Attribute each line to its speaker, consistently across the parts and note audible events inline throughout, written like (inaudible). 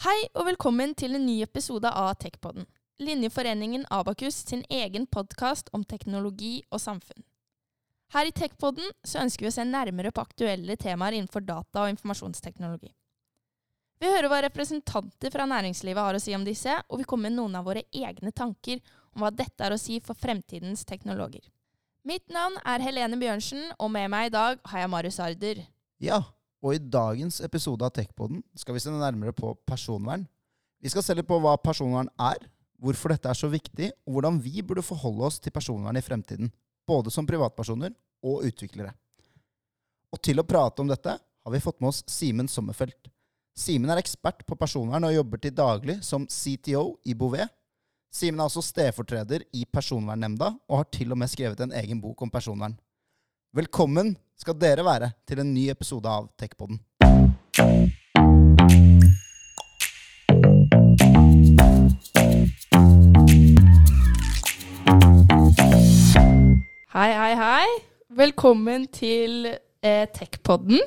Speaker 1: Hei og velkommen til en ny episode av Techpodden. Linjeforeningen Abakus sin egen podkast om teknologi og samfunn. Her i Techpodden så ønsker vi å se nærmere på aktuelle temaer innenfor data og informasjonsteknologi. Vi hører hva representanter fra næringslivet har å si om disse, og vi kommer med noen av våre egne tanker om hva dette er å si for fremtidens teknologer. Mitt navn er Helene Bjørnsen, og med meg i dag har jeg Marius Arder.
Speaker 2: Ja, og i dagens episode av Techpoden skal vi se nærmere på personvern. Vi skal se litt på hva personvern er, hvorfor dette er så viktig, og hvordan vi burde forholde oss til personvern i fremtiden. Både som privatpersoner og utviklere. Og til å prate om dette har vi fått med oss Simen Sommerfelt. Simen er ekspert på personvern og jobber til daglig som CTO i Bouvet. Simen er også stedfortreder i Personvernnemnda og har til og med skrevet en egen bok om personvern. Velkommen skal dere være til en ny episode av Techpodden.
Speaker 1: Hei, hei, hei. Velkommen til eh, Techpodden.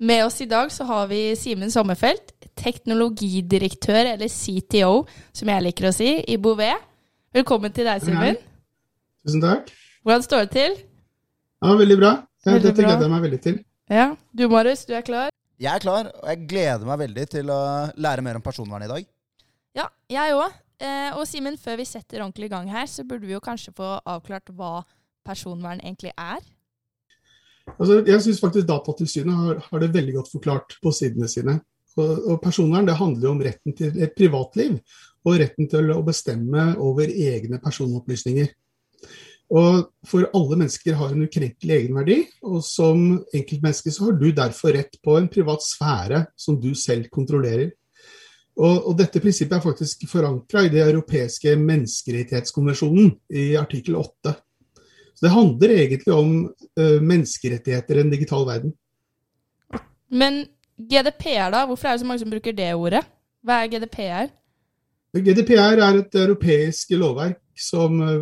Speaker 1: Med oss i dag så har vi Simen Sommerfelt, teknologidirektør, eller CTO, som jeg liker å si, i Bouvet. Velkommen til deg, Simen.
Speaker 3: Tusen takk.
Speaker 1: Hvordan står det til?
Speaker 3: Ja, Veldig bra.
Speaker 1: Veldig
Speaker 3: Dette gleder jeg meg veldig til.
Speaker 1: Ja, Du Marius, du er klar?
Speaker 2: Jeg er klar, og jeg gleder meg veldig til å lære mer om personvern i dag.
Speaker 1: Ja, jeg òg. Eh, og Simen, før vi setter ordentlig i gang her, så burde vi jo kanskje få avklart hva personvern egentlig er.
Speaker 3: Altså, jeg syns faktisk Datatilsynet har, har det veldig godt forklart på sidene sine. Og, og Personvern det handler jo om retten til et privatliv og retten til å bestemme over egne personopplysninger. Og For alle mennesker har en ukrenkelig egenverdi, og som enkeltmenneske så har du derfor rett på en privat sfære som du selv kontrollerer. Og, og Dette prinsippet er faktisk forankra i det europeiske menneskerettighetskonvensjonen i artikkel 8. Så Det handler egentlig om eh, menneskerettigheter i en digital verden.
Speaker 1: Men GDPR, da? Hvorfor er det så mange som bruker det ordet? Hva er GDPR?
Speaker 3: GDPR er et europeisk lovverk som eh,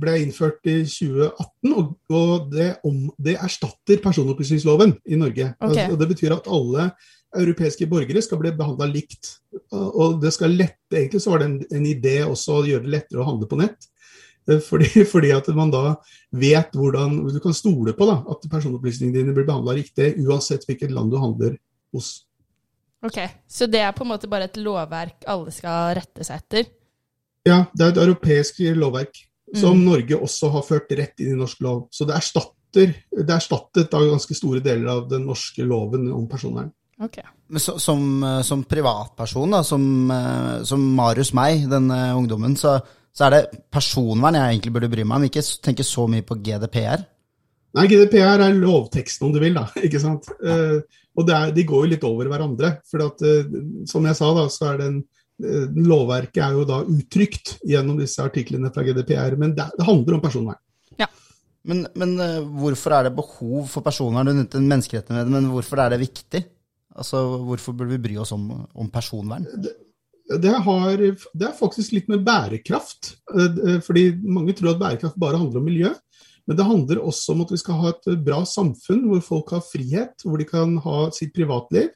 Speaker 3: ble innført i 2018, og, det, om, det erstatter personopplysningsloven i Norge.
Speaker 1: Ok.
Speaker 3: Altså, og det betyr at alle europeiske borgere skal bli behandla likt. Og og det skal lette, Egentlig så var det en, en idé også å gjøre det lettere å handle på nett. Eh, Fordi, (laughs) fordi at man da vet hvordan Du kan stole på da, at personopplysningene dine blir behandla riktig, uansett hvilket land du handler hos.
Speaker 1: Ok, Så det er på en måte bare et lovverk alle skal rette seg etter?
Speaker 3: Ja, det er et europeisk lovverk som
Speaker 1: Mm.
Speaker 3: Norge også har ført rett inn i norsk lov. Så det erstatter det er erstattet av ganske store deler av den norske loven om personvern.
Speaker 1: Ok.
Speaker 2: Men så, som, eh, som privatperson, da, som, eh, som Marius meg, denne ungdommen, så, så er det personvern jeg egentlig burde bry meg om, ikke tenke så mye på GDPR.
Speaker 3: Nei, GDPR er lovteksten om du vil, da. (laughs) ikke sant? Eh, og det er, de går jo litt over hverandre. For at, eh, som jeg sa, da, så er den eh, lovverket er jo da uttrykt gjennom disse artiklene fra GDPR. Men det, det handler om personvern.
Speaker 2: Men, men eh, hvorfor er det behov for personvern? Du nevnte menneskerettighetene, men hvorfor er det viktig? Altså, Hvorfor burde vi bry oss om, om personvern?
Speaker 3: Det, har, det er faktisk litt med bærekraft. Fordi mange tror at bærekraft bare handler om miljø. Men det handler også om at vi skal ha et bra samfunn hvor folk har frihet, hvor de kan ha sitt privatliv.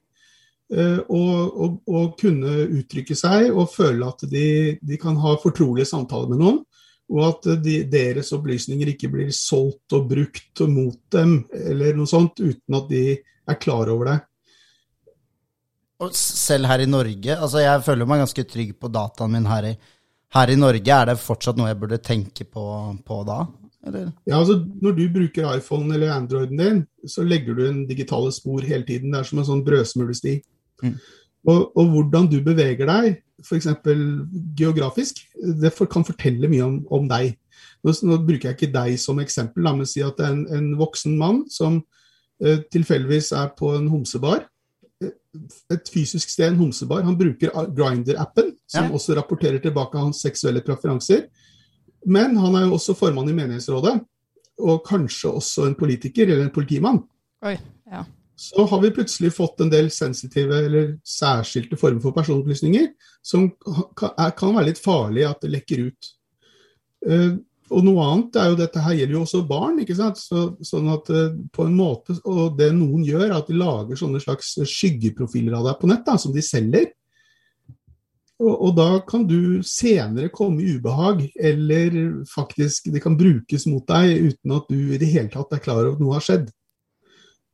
Speaker 3: eh, Og, og, og kunne uttrykke seg og føle at de, de kan ha fortrolige samtaler med noen. Og at de, deres opplysninger ikke blir solgt og brukt mot dem, eller noe sånt, uten at de er klar over det.
Speaker 2: Og selv her i Norge, altså jeg føler meg ganske trygg på dataen min her i, her i Norge. Er det fortsatt noe jeg burde tenke på, på da? Eller?
Speaker 3: Ja, altså Når du bruker iPhone eller Androiden din, så legger du en digitale spor hele tiden. Det er som en sånn brødsmulesti.
Speaker 2: Mm.
Speaker 3: Og, og hvordan du beveger deg, f.eks. geografisk, det for, kan fortelle mye om, om deg. Nå, nå bruker jeg ikke deg som eksempel, la meg si at det er en, en voksen mann som eh, tilfeldigvis er på en homsebar. Eh, Et fysisk sted, en homsebar. Han bruker Grinder-appen, som
Speaker 2: Ja.
Speaker 3: også rapporterer tilbake hans seksuelle preferanser. Men han er jo også formann i menighetsrådet, og kanskje også en politiker eller en politimann.
Speaker 1: Oi, ja.
Speaker 3: Så har vi plutselig fått en del sensitive eller særskilte former for personopplysninger som kan, være litt farlig at det lekker ut. Eh, og noe annet er jo dette her gjelder jo også barn, ikke sant. Så, sånn at eh, på en måte, Og det noen gjør, er at de lager sånne slags skyggeprofiler av deg på nett, da, som de selger. Og, og, da kan du senere komme i ubehag, eller faktisk det kan brukes mot deg uten at du i det hele tatt er klar over at noe har skjedd.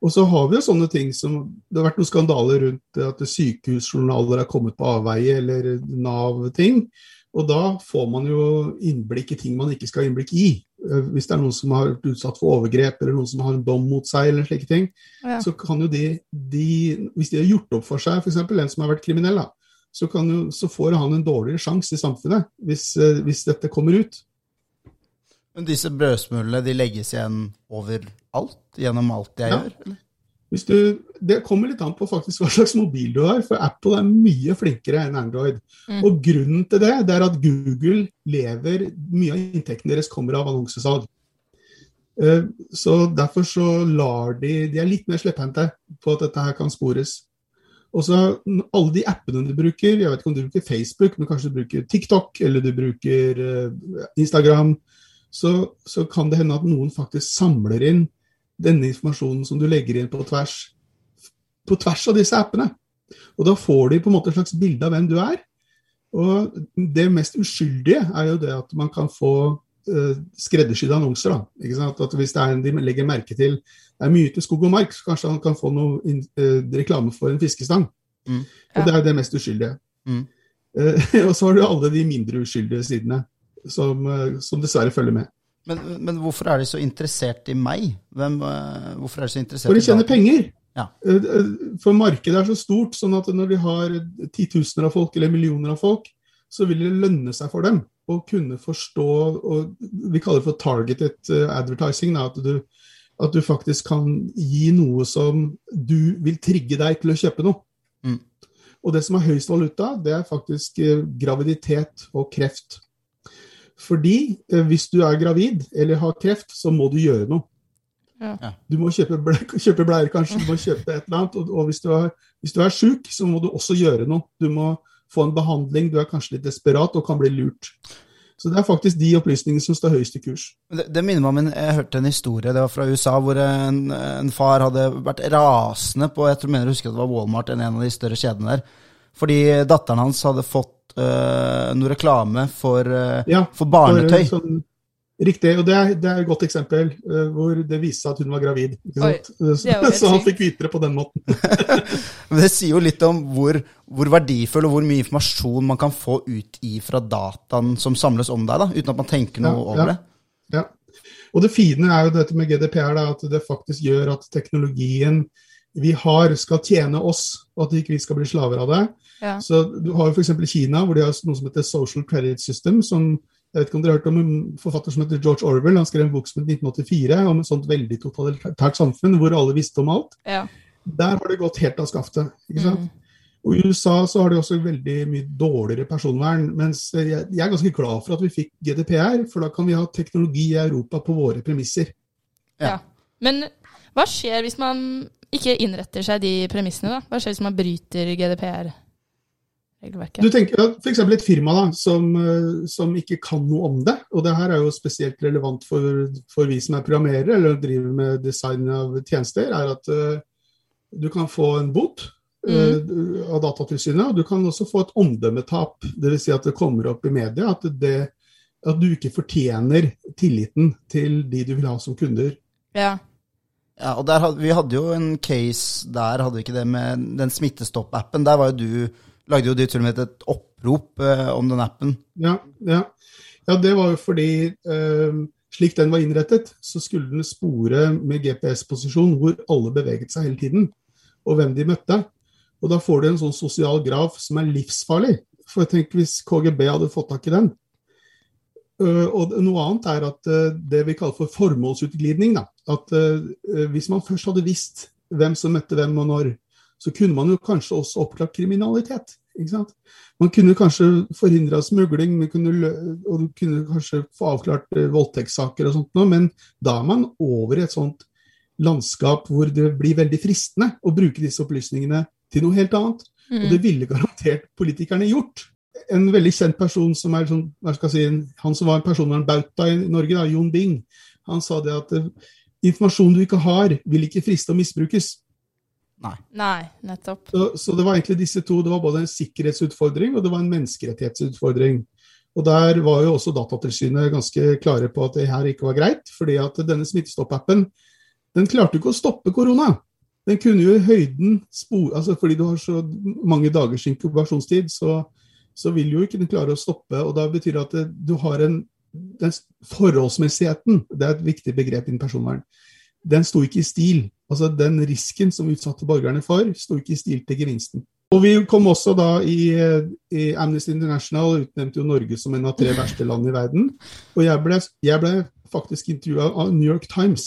Speaker 3: Og så har vi jo sånne ting som Det har vært noen skandaler rundt at sykehusjournaler er kommet på avveie, eller Nav-ting. Og da får man jo innblikk i ting man ikke skal ha innblikk i. Eh, hvis det er noen som har vært utsatt for overgrep, eller noen som har en dom mot seg, eller slike ting, ja. så kan jo de, de, Hvis de har gjort opp for seg, f.eks. en som har vært kriminell, da, så, jo, så, får han en dårligere sjanse i samfunnet hvis, eh, hvis, dette kommer ut.
Speaker 2: Men disse brødsmulene de legges igjen overalt? Gjennom alt jeg ja. gjør? Eller?
Speaker 3: Du, det kommer litt an på faktisk hva slags mobil du har, for Apple er mye flinkere enn Android. Mm. Og Grunnen til det, det er at Google lever Mye av inntekten deres kommer av annonsesalg. Eh, så Derfor så lar de De er litt mer slepphendte på at dette her kan spores. Og så Alle de appene du bruker, jeg vet ikke om du bruker Facebook, men kanskje du bruker TikTok eller du bruker eh, Instagram, så, så kan det hende at noen faktisk samler inn denne informasjonen som du legger inn på tvers, på tvers av disse appene. Og da får de på en måte et slags bilde av hvem du er. Og det mest uskyldige er jo det at man kan få uh, skreddersydde annonser. da, ikke sant? At Hvis det er en de legger merke til det er mye til skog og mark, så kanskje han kan få noe in, uh, reklame for en fiskestang. Mm. Ja. Og det er jo det mest uskyldige. Mm. Uh, (laughs) og så har du alle de mindre uskyldige sidene som, som dessverre følger med.
Speaker 2: Men, men, hvorfor er de så interessert i meg? Hvem, uh, hvorfor er de så interessert
Speaker 3: For de tjener penger. Ja. Eh, eh, for markedet er så stort, sånn at når de har titusener av folk eller millioner av folk, så vil det lønne seg for dem å kunne forstå og Vi kaller det for targeted advertising. At du, at, du, faktisk kan gi noe som du vil trigge deg til å kjøpe noe. Mm. Og det som er høyest valuta, det er faktisk graviditet og kreft. Fordi eh, hvis du er gravid eller har kreft, så må du gjøre noe. Ja. Du må kjøpe, ble, kjøpe bleier, kanskje, du må kjøpe et eller annet. Og, og hvis du er, hvis er sjuk, så må du også gjøre noe. Du må få en behandling, du er kanskje litt desperat og kan bli lurt. Så det er faktisk de opplysningene som står høyest i kurs.
Speaker 2: Det, det minner meg om en, Jeg hørte en historie det var fra USA hvor en, en far hadde vært rasende på jeg tror mener jeg husker at det var Walmart, en av de større kjedene der. Fordi datteren hans hadde fått øh, noe reklame for, øh, ja, for barnetøy. For, sånn,
Speaker 3: riktig. Og det er, det er, et godt eksempel uh, hvor det viste seg at hun var gravid. Oi, så, (laughs) så han fikk vite det på den måten. (laughs)
Speaker 2: Men det sier jo litt om hvor, hvor, verdifull og hvor mye informasjon man kan få ut fra dataen som samles om deg, da, uten at man tenker noe ja, over
Speaker 3: ja,
Speaker 2: det.
Speaker 3: Ja. Og det fine er jo dette med GDPR, da, at det faktisk gjør at teknologien vi har, skal tjene oss, og at vi ikke skal bli slaver av det. Ja. Så Du har jo f.eks. Kina, hvor de har noe som heter Social Credit System. som jeg vet ikke om dere har hørt om en forfatter som heter George Orwell. Han skrev en bok som het 1984 om et sånt veldig totalitært samfunn hvor alle visste om alt. Ja. Der har det gått helt av skaftet. ikke sant? Mm. Og I USA så har de også veldig mye dårligere personvern. Mens jeg, jeg, er ganske glad for at vi fikk GDPR, for da kan vi ha teknologi i Europa på våre premisser.
Speaker 1: Ja. ja. Men hva skjer hvis man ikke innretter seg de premissene? da? Hva skjer hvis man bryter GDPR?
Speaker 3: Regelverket. Du tenker at F.eks. et firma da, som, eh, som, ikke kan noe om det. og det her er jo spesielt relevant for, for vi som er programmerere eller driver med design av tjenester, er at uh, du kan få en bot mm. av Datatilsynet, og du kan også få et omdømmetap. Dvs. Si at det kommer opp i media at, det, at du ikke fortjener tilliten til de du vil ha som kunder.
Speaker 1: Ja.
Speaker 2: Ja, og der, Vi hadde jo en case der, hadde vi ikke det, med den Smittestopp-appen. Der var jo du lagde jo du til og med et opprop eh, om den appen.
Speaker 3: Ja, ja. ja, det var jo fordi eh, slik den var innrettet, så skulle den spore med GPS-posisjon hvor alle beveget seg hele tiden, og hvem de møtte. Og da får du en sånn sosial graf som er livsfarlig. For tenk hvis KGB hadde fått tak i den. Uh, og noe annet er at uh, det vi kaller for formålsutglidning. Da. At uh, hvis man først hadde visst hvem som møtte hvem og når, så kunne man jo kanskje også oppklart kriminalitet. Man kunne kanskje forhindra smugling, kunne, og du kunne kanskje få avklart eh, voldtektssaker og sånt, men da er man over i et sånt landskap hvor det blir veldig fristende å bruke disse opplysningene til noe helt annet. Mm. Og det ville garantert politikerne gjort. En veldig kjent person som er sånn, hva skal jeg si, han som var en personvernbauta i Norge, da, Jon Bing, han sa det at uh, informasjon du ikke har, vil ikke friste og misbrukes.
Speaker 1: Nei, nettopp.
Speaker 3: Så, så det var egentlig disse to. Det var både en sikkerhetsutfordring og det var en menneskerettighetsutfordring. Og Der var jo også Datatilsynet ganske klare på at det her ikke var greit. fordi at denne Smittestopp-appen den klarte ikke å stoppe korona. Den kunne jo i høyden spore altså Fordi du har så mange dagers inkubasjonstid, så, så vil jo ikke den klare å stoppe. og Da betyr det at du har en den Forholdsmessigheten, det er et viktig begrep innen personvern, den sto ikke i stil. Altså Den risken som utsatte borgerne for, sto ikke i stil til gevinsten. Og Vi kom også da i, i Amnesty International utnevnte jo Norge som en av tre verste land i verden. Og jeg ble, jeg ble faktisk intervjua av New York Times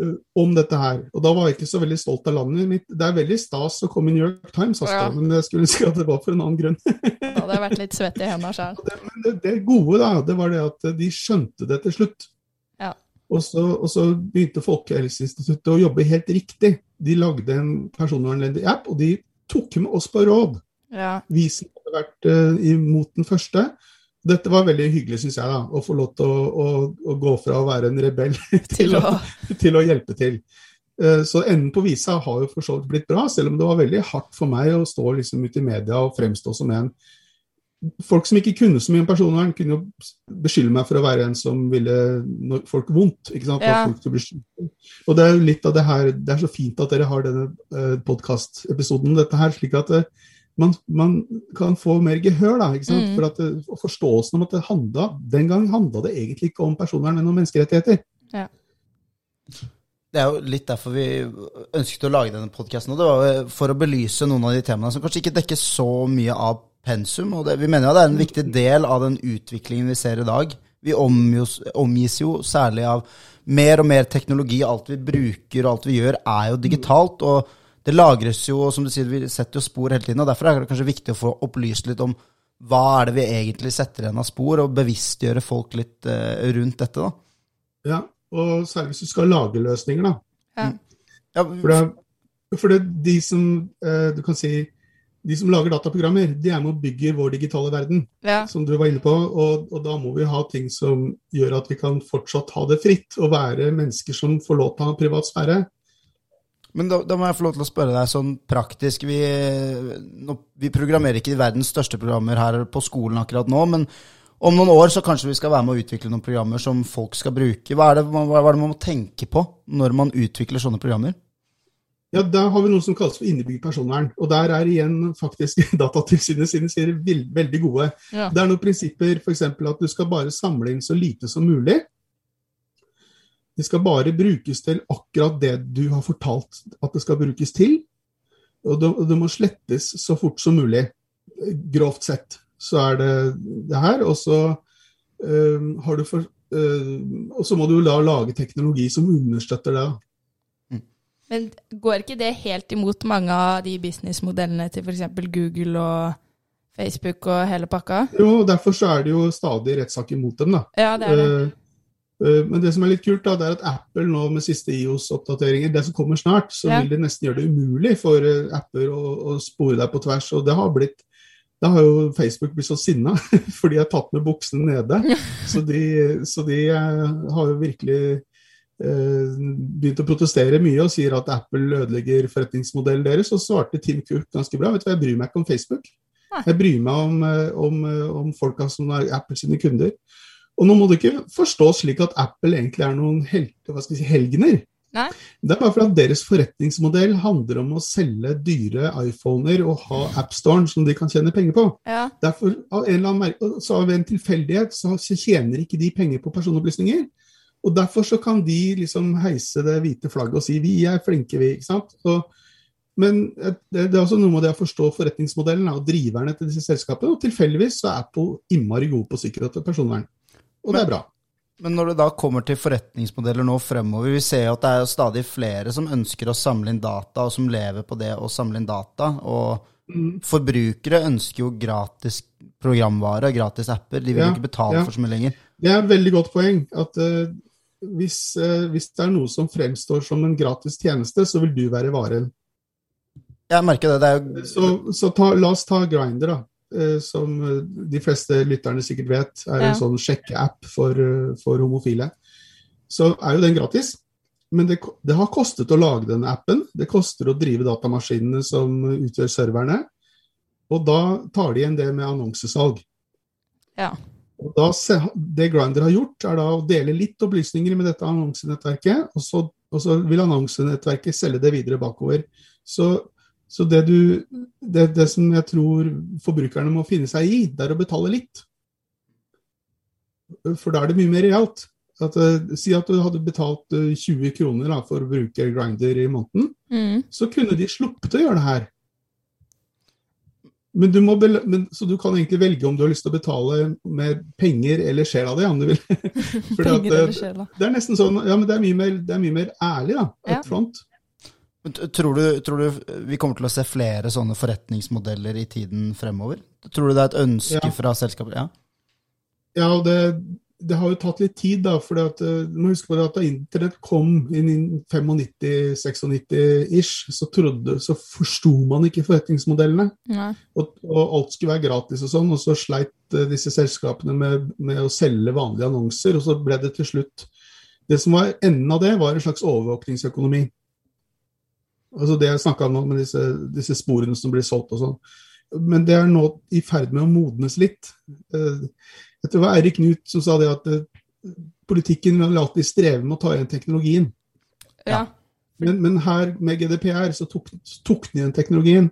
Speaker 3: uh, om dette her. Og da var jeg ikke så veldig stolt av landet mitt. Det er veldig stas å komme i New York Times, altså, ja. men jeg skulle si at det var for en annen grunn.
Speaker 1: da hadde jeg vært litt svett i hendene sjøl. (laughs)
Speaker 3: Men det, det, gode, da, det var det at de skjønte det til slutt. Og så, og så, begynte Folkehelseinstituttet å jobbe helt riktig. De lagde en personvernledig app, og de tok med oss på råd.
Speaker 1: Ja.
Speaker 3: Vi som hadde vært uh, imot den første. Dette var veldig hyggelig, syns jeg, da, å få lov til å, å, å, gå fra å være en rebell (laughs) (laughs) til, å, til å hjelpe til. Uh, så enden på visa har jo for så vidt blitt bra, selv om det var veldig hardt for meg å stå liksom ute i media og fremstå som en folk som ikke kunne så mye om personvern, kunne jo beskylde meg for å være en som ville folk vondt. ikke sant?
Speaker 1: Ja.
Speaker 3: Og det er jo litt av det her Det er så fint at dere har denne uh, podkastepisoden dette her, slik at uh, man, man, kan få mer gehør. da, ikke sant? Mm. For at uh, Forståelsen om at det handla Den gang handla det egentlig ikke om personvern, men om menneskerettigheter.
Speaker 1: Ja.
Speaker 2: Det er jo litt derfor vi ønsket å lage denne podkasten. Det var for å belyse noen av de temaene som kanskje ikke dekker så mye av pensum. Og det, vi mener jo det er en viktig del av den utviklingen vi ser i dag. Vi omgis, omgis jo særlig av mer og mer teknologi. Alt vi bruker og alt vi gjør, er jo digitalt. og det lagres jo, og som du sier, vi setter jo spor hele tiden. og Derfor er det kanskje viktig å få opplyst litt om hva er det vi egentlig setter igjen av spor, og bevisstgjøre folk litt uh, rundt dette. da.
Speaker 3: Ja, og særlig hvis du skal lage løsninger, da.
Speaker 1: Ja.
Speaker 3: Ja, for, det, for det, de som uh, du kan si de som lager dataprogrammer, de er med og bygger vår digitale verden.
Speaker 1: Ja.
Speaker 3: Som du var inne på. Og, og, da må vi ha ting som gjør at vi kan fortsatt ha det fritt, og være mennesker som får lov til å ha privat sfære.
Speaker 2: Men da, da, må jeg få lov til å spørre deg sånn praktisk. Vi, nå, vi programmerer ikke verdens største programmer her på skolen akkurat nå, men om noen år så kanskje vi skal være med å utvikle noen programmer som folk skal bruke. Hva er det, hva er det man må tenke på når man utvikler sånne programmer?
Speaker 3: Ja, Da har vi noe som kalles for innebygd personvern. Og Der er igjen faktisk (laughs) Datatilsynet sine sier veldig gode.
Speaker 1: Ja.
Speaker 3: Det er noen prinsipper, f.eks. at du skal bare samle inn så lite som mulig. Det skal bare brukes til akkurat det du har fortalt at det skal brukes til. Og det, det må slettes så fort som mulig. Grovt sett så er det det her. Og så, øh, har du for, øh, og så må du da lage teknologi som understøtter det.
Speaker 1: Men går ikke det helt imot mange av de businessmodellene til f.eks. Google og Facebook og hele pakka?
Speaker 3: Jo, derfor så er det jo stadig rettssaker imot dem, da.
Speaker 1: Ja, det er det.
Speaker 3: Uh, men det som er litt kult, da, det er at Apple nå med siste IOS-oppdateringer, det som kommer snart, så ja. vil det nesten gjøre det umulig for uh, apper å, å, spore deg på tvers. Og det har blitt da har jo Facebook blitt så sinna, (laughs) for de har tatt med buksene nede. (laughs) Så de, så de har jo virkelig Eh, begynt å protestere mye og sier at Apple ødelegger forretningsmodellen deres. Og svarte Tim Cook ganske bra. Vet du, hva, Jeg bryr meg ikke om Facebook. Jeg bryr meg om, eh, om, eh, om folka som er Apple sine kunder. Og nå må du ikke forstå slik at Apple egentlig er noen skal si, helgener.
Speaker 1: Nei.
Speaker 3: Det er bare fordi at deres forretningsmodell handler om å selge dyre iPhoner og ha AppStoren som de kan tjene penger på.
Speaker 1: Ja.
Speaker 3: Derfor, av en eller annen, så av en tilfeldighet så tjener ikke de penger på personopplysninger. Og Derfor så kan de liksom heise det hvite flagget og si 'vi er flinke, vi'. ikke sant? Så, men det, det, er også noe med det å forstå forretningsmodellen og driverne til disse selskapene. Og tilfeldigvis så er Apple innmari gode på sikkerhet og personvern. Og men, det er bra.
Speaker 2: Men når det da kommer til forretningsmodeller nå fremover, vi ser jo at det er stadig flere som ønsker å samle inn data, og som lever på det å samle inn data. Og mm. forbrukere ønsker jo gratis programvare og gratis apper. De vil ja, ikke betale ja. for så mye lenger.
Speaker 3: Det er et veldig godt poeng. at uh, hvis, eh, hvis, det er noe som fremstår som en gratis tjeneste, så vil du være varen.
Speaker 2: Jeg merker det. det jo...
Speaker 3: Så, så ta, la oss ta Grinder, da. Eh, som eh, de fleste lytterne sikkert vet er en sånn sjekkeapp for, for homofile. Så er jo den gratis. men det, det har kostet å lage denne appen. Det koster å drive datamaskinene som utgjør serverne. Og da tar de igjen det med annonsesalg.
Speaker 1: Ja.
Speaker 3: Og da, det Grindr har gjort, er da å dele litt opplysninger med dette annonsenettverket, og så, og så vil annonsenettverket selge det videre bakover. Så, så det, du, det, det som jeg tror forbrukerne må finne seg i, det er å betale litt. For da er det mye mer realt. At, eh, si at du hadde betalt eh, 20 kroner da, for å bruke Grindr i måneden,
Speaker 1: Mm.
Speaker 3: så kunne de sluppet å gjøre det her. Men du må bel men, så du kan egentlig velge om du har lyst til å betale med penger eller sjela di, om du vil. (laughs) (laughs) penger at,
Speaker 1: Penger
Speaker 3: eh,
Speaker 1: eller sjela.
Speaker 3: det er nesten sånn, ja, men det er mye mer, det er mye mer ærlig, da.
Speaker 1: Ja.
Speaker 3: Up front.
Speaker 2: Men Tror du, tror du vi kommer til å se flere sånne forretningsmodeller i tiden fremover? Tror du det er et ønske
Speaker 3: Ja.
Speaker 2: fra selskapet? Ja.
Speaker 3: Ja, det, det har jo tatt litt tid, da. For du må huske på det at da internett kom inn i 95-96-ish, så, trodde- så forsto man ikke forretningsmodellene. Og, og alt skulle være gratis og sånn, og så sleit eh, disse selskapene med, med å selge vanlige annonser, og så ble det til slutt Det som var enden av det, var en slags overvåkningsøkonomi. Altså det jeg snakka om nå med disse, disse sporene som blir solgt og sånn. Men det er nå i ferd med å modnes litt. Jeg tror det var Eirik Knut som sa det at eh, politikken vil alltid streve med å ta igjen teknologien.
Speaker 1: Ja.
Speaker 3: Men, men her med GDPR så tok, tok den igjen teknologien.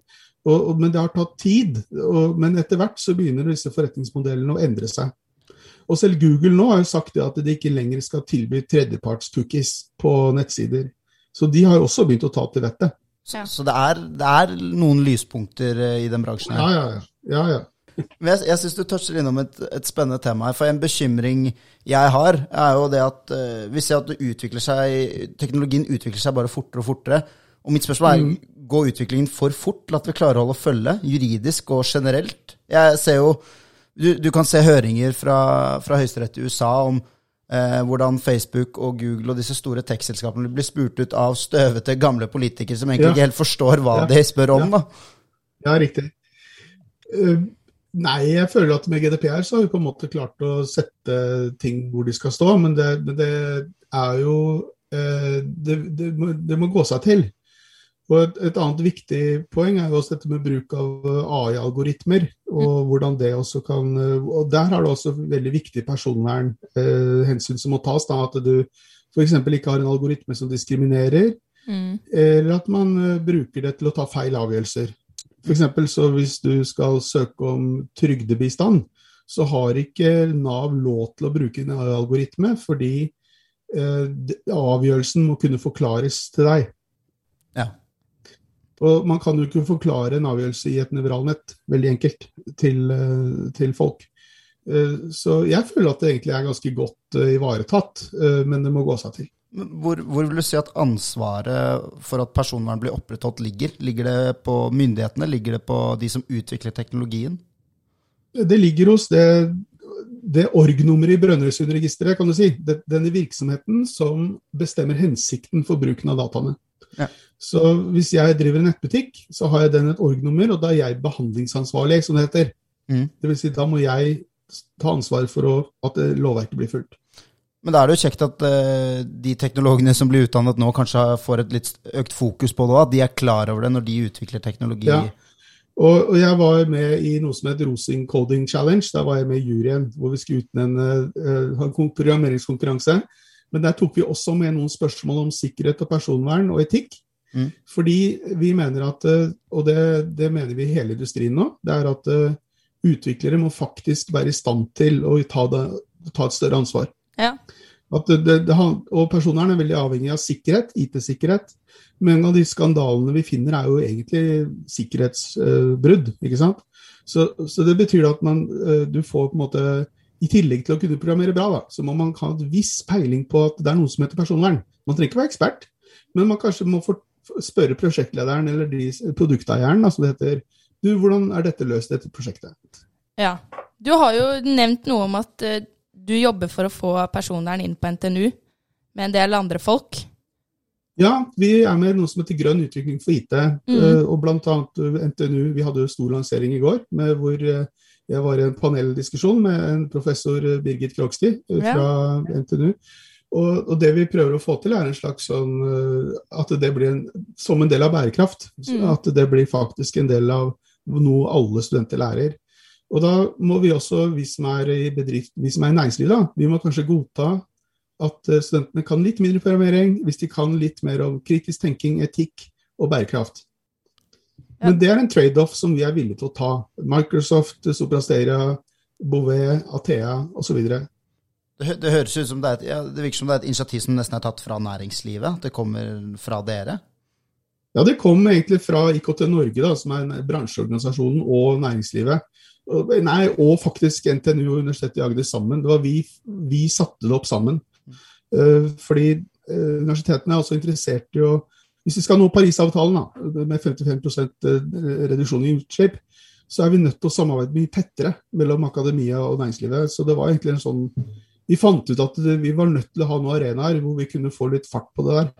Speaker 3: Og, og, men det har tatt tid. Og, men etter hvert så begynner disse forretningsmodellene å endre seg. Og selv Google nå har jo sagt det at de ikke lenger skal tilby tredjeparts-cookies på nettsider. Så de har jo også begynt å ta til vettet.
Speaker 1: Ja.
Speaker 2: Så det er, det er noen lyspunkter eh, i den bransjen her.
Speaker 3: Ja, ja, ja. ja, ja.
Speaker 2: Men jeg, jeg syns du toucher innom et, et spennende tema her. For en bekymring jeg har, er jo det at uh, vi ser at det utvikler seg, teknologien utvikler seg bare fortere og fortere. Og mitt spørsmål er går utviklingen for fort til at vi klarer å holde følge, juridisk og generelt? Jeg ser jo Du, du kan se høringer fra, fra Høyesterett i USA om eh, hvordan Facebook og Google og disse store tech-selskapene blir spurt ut av støvete, gamle politikere som egentlig
Speaker 3: Ja.
Speaker 2: ikke helt forstår hva
Speaker 3: Ja.
Speaker 2: de spør om.
Speaker 3: Ja. Ja, riktig. Eh, nei, jeg føler at med GDPR så har vi på en måte klart å sette ting hvor de skal stå, men det, men det er jo eh, det, det, må, det må gå seg til. Og et, et annet viktig poeng er jo også dette med bruk av eh, AI-algoritmer, og hvordan det også kan eh, Og der har det også veldig viktig personvernhensyn som må tas. Da, at du f.eks. ikke har en algoritme som diskriminerer,
Speaker 1: Mm.
Speaker 3: eller at man eh, bruker det til å ta feil avgjørelser. For eksempel så hvis du skal søke om trygdebistand, så har ikke Nav lov til å bruke en algoritme, fordi eh, avgjørelsen må kunne forklares til deg.
Speaker 2: Ja.
Speaker 3: Og man kan jo ikke forklare en avgjørelse i et nevralnett, veldig enkelt, til, eh, til folk. Eh, Så jeg føler at det egentlig er ganske godt eh, ivaretatt, men det må gå seg til.
Speaker 2: Hvor, hvor vil du si at ansvaret for at personvern blir opprettholdt ligger? Ligger det på myndighetene? Ligger det på de som utvikler teknologien?
Speaker 3: Det ligger hos det, det org-nummeret i Brønnøysundregisteret, kan du si. Det, denne virksomheten som bestemmer hensikten for bruken av dataene.
Speaker 2: Ja.
Speaker 3: Så hvis jeg driver en nettbutikk, så har jeg den et org-nummer, og da er jeg behandlingsansvarlig, som det heter.
Speaker 2: Mm.
Speaker 3: Det vil si, da må jeg ta ansvar for å, at lovverket blir fulgt.
Speaker 2: Men da er det jo kjekt at uh, de teknologene som blir utdannet nå, kanskje får et litt økt fokus på det òg. At de er klar over det når de utvikler teknologi.
Speaker 3: Ja. Og, og jeg var med i noe som het Rosing Coding Challenge. Der var jeg med i juryen, hvor vi skulle utnevne uh, programmeringskonkurranse. Men der tok vi også med noen spørsmål om sikkerhet og personvern og etikk.
Speaker 2: Mm.
Speaker 3: Fordi vi mener at, eh, og det, det mener vi i hele industrien nå, det er at uh, utviklere må faktisk være i stand til å ta, det, ta et større ansvar.
Speaker 1: Ja.
Speaker 3: At det, det, det, og personvern er veldig avhengig av sikkerhet, IT-sikkerhet. Mange av de skandalene vi finner er jo egentlig sikkerhetsbrudd, ikke sant. Så, så det betyr at man, uh, du får på en måte, i tillegg til å kunne programmere bra, da, så må man ha et viss peiling på at det er noe som heter personvern. Man trenger ikke være ekspert, men man kanskje må få spørre prosjektlederen eller de, produkteieren, da, som det heter, du, hvordan er dette løst, dette prosjektet?
Speaker 1: Ja. Du har jo nevnt noe om at eh, du jobber for å få personvern inn på NTNU med en del andre folk.
Speaker 3: Ja, vi er med i noe som heter Grønn utvikling for IT.
Speaker 1: Mm.
Speaker 3: eh, Og blant annet eh, NTNU, vi hadde jo stor lansering i går, med hvor eh, jeg var i en paneldiskusjon med en professor Birgit Krogstid fra
Speaker 1: Ja.
Speaker 3: NTNU. Og, og det vi prøver å få til, er en slags sånn At det blir en, som en del av bærekraft.
Speaker 1: Mm.
Speaker 3: At det blir faktisk en del av noe alle studenter lærer. Og da må vi også, vi som er i bedrift, vi som er i næringslivet, da, vi må kanskje godta at eh, studentene kan litt mindre programmering, hvis de kan litt mer om kritisk tenking, etikk og bærekraft.
Speaker 1: Ja.
Speaker 3: Men det er en trade-off som vi er villige til å ta. Microsoft, Soprasteria, Bouvet, Athea osv.
Speaker 2: Det, det høres ut som det er et, ja, det virker som det er et initiativ som nesten er tatt fra næringslivet. At det kommer fra dere.
Speaker 3: Ja, det kom egentlig fra IKT Norge, da, som er bransjeorganisasjonen, og næringslivet. Nei, og faktisk NTNU og Universitetet i Agder sammen. Det var vi, vi satte det opp sammen. Eh, fordi eh, universitetene er også interessert i å Hvis vi skal nå Parisavtalen da, med 55 eh, reduksjon i utslipp, så er vi nødt til å samarbeide mye tettere mellom akademia og næringslivet. Så det var egentlig en sånn Vi fant ut at vi var nødt til å ha noen arenaer hvor vi kunne få litt fart på det der.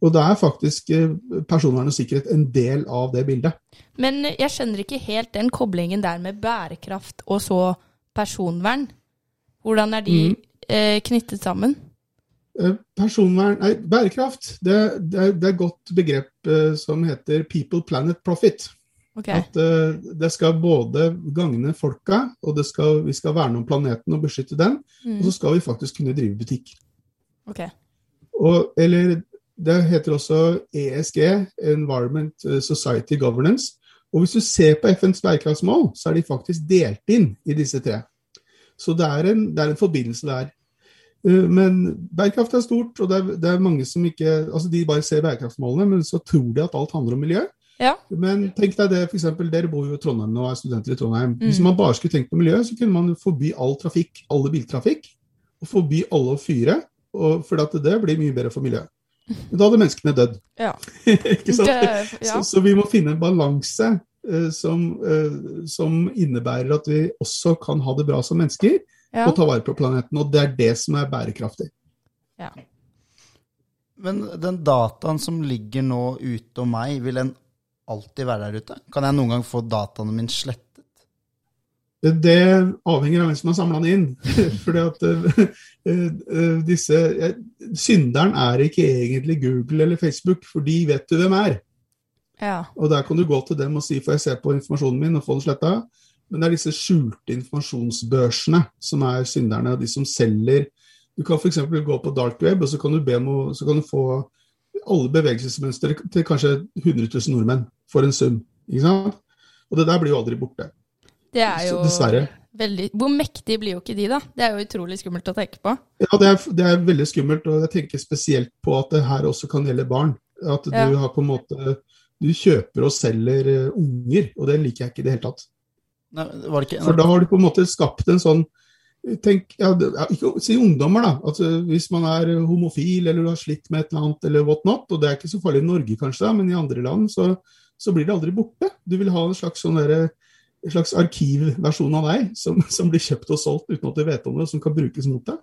Speaker 3: Og da er faktisk eh, personvern og sikkerhet en del av det bildet.
Speaker 1: Men jeg skjønner ikke helt den koblingen der med bærekraft og så personvern. Hvordan er de
Speaker 3: Mm.
Speaker 1: eh, knyttet sammen?
Speaker 3: Eh, Personvern, nei, bærekraft, det, det, er, det er et godt begrep som heter people, planet, profit.
Speaker 1: Okay.
Speaker 3: At uh, det skal både gagne folka, og det skal, vi skal verne om planeten og beskytte den,
Speaker 1: Mm.
Speaker 3: og så skal vi faktisk kunne drive butikk.
Speaker 1: Okay.
Speaker 3: Og, eller det heter også ESG, Environment eh, Society Governance. Og hvis du ser på FNs bærekraftsmål, så er de faktisk delt inn i disse tre. Så det er en, det er en forbindelse der. Eh, Men bærekraft er stort, og det er, det er mange som ikke altså De bare ser bærekraftsmålene, men så tror de at alt handler om miljø.
Speaker 1: Ja.
Speaker 3: Men tenk deg det, eksempel, dere bor jo i Trondheim nå og er studenter i Trondheim. Hvis
Speaker 1: Mm.
Speaker 3: man bare skulle tenkt på miljø, så kunne man forby all trafikk, alle biltrafikk, og forby alle å fyre, for det blir mye bedre for miljøet. Men da hadde menneskene dødd.
Speaker 1: Ja. (laughs)
Speaker 3: Ikke sant?
Speaker 1: Det, ja.
Speaker 3: Så, så vi må finne en balanse uh, som, uh, som innebærer at vi også kan ha det bra som mennesker,
Speaker 1: ja.
Speaker 3: og ta vare på planeten. Og det er det som er bærekraftig.
Speaker 2: Men den dataen som ligger nå ute om meg, vil den alltid være der ute? Kan jeg noen gang få dataene mine slettet?
Speaker 3: Det avhenger av hvem som har samla den inn. (laughs) Fordi at eh, eh, disse eh, Synderen er ikke egentlig Google eller Facebook, for de vet du hvem er.
Speaker 1: ja.
Speaker 3: Og der kan du gå til dem og si får jeg se på informasjonen min og få den sletta. Men det er disse skjulte informasjonsbørsene som er synderne, og de som selger Du kan f.eks. gå på dark web, og så kan du, be om så kan du få alle bevegelsesmønstre til kanskje 100 000 nordmenn for en sum. Og det der blir jo aldri borte.
Speaker 1: Det er jo
Speaker 3: Dessverre.
Speaker 1: veldig Hvor mektige blir jo ikke de, da? Det er jo utrolig skummelt å tenke på.
Speaker 3: Ja, det er, det er veldig skummelt, og jeg tenker spesielt på at det her også kan gjelde barn. At du
Speaker 1: Ja.
Speaker 3: har på en måte Du kjøper og selger eh, unger, og det liker jeg ikke i det hele tatt.
Speaker 2: Nei, var det ikke
Speaker 3: For da har du på en måte skapt en sånn Tenk, ja, ikke si ungdommer, da. Altså, hvis man er homofil eller du har slitt med et eller annet, eller what not, og det er ikke så farlig i Norge kanskje, da, men i andre land, så, så blir det aldri borte. Du vil ha en slags, sånn derre- en slags arkivversjon av deg som, som blir kjøpt og solgt uten at du vet om det, som kan brukes mot deg.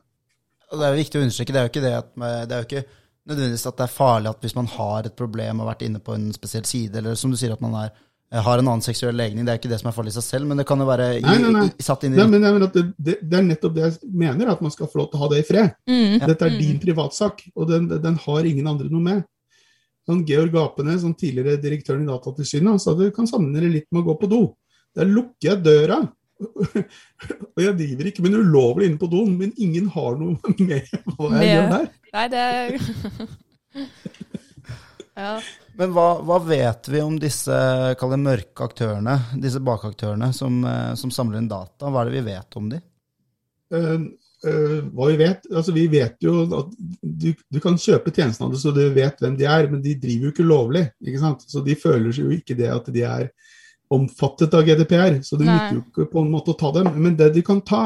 Speaker 2: Og det er jo viktig å understreke, det er jo ikke det at det er jo ikke nødvendigvis at det er farlig at hvis man har et problem og har vært inne på en spesiell side, eller som du sier at man er, har en annen seksuell legning, det er jo ikke det som er farlig i seg selv, men det kan jo være i,
Speaker 3: Nei, nei, nei.
Speaker 2: i, satt inn i
Speaker 3: Nei, men jeg mener at det, det, det er nettopp det jeg mener, at man skal få lov til å ha det i fred.
Speaker 1: Mm.
Speaker 3: Dette er
Speaker 1: Mm.
Speaker 3: din privatsak, og den, den har ingen andre noe med. Sånn Georg Apene, som tidligere direktøren i Datatilsynet, sa du kan sammenligne det litt med å gå på do. Der lukker jeg døra, (laughs) og jeg driver ikke min ulovlig inne på doen, men ingen har noe (laughs) med hva jeg
Speaker 1: Med-
Speaker 3: gjør der.
Speaker 1: Nei, det (laughs) Ja.
Speaker 2: Men hva, hva vet vi om disse kall det mørke aktørene, disse bakaktørene som, eh, som samler inn data? Hva er det vi vet om de?
Speaker 3: Uh, uh, hva vi vet? Altså, vi vet jo at du, du kan kjøpe tjenestene av det så du vet hvem de er, men de driver jo ikke lovlig. ikke sant? Så de føler jo ikke det at de er omfattet av GDPR. Så det nytter jo ikke på en måte å ta dem. Men det de kan ta,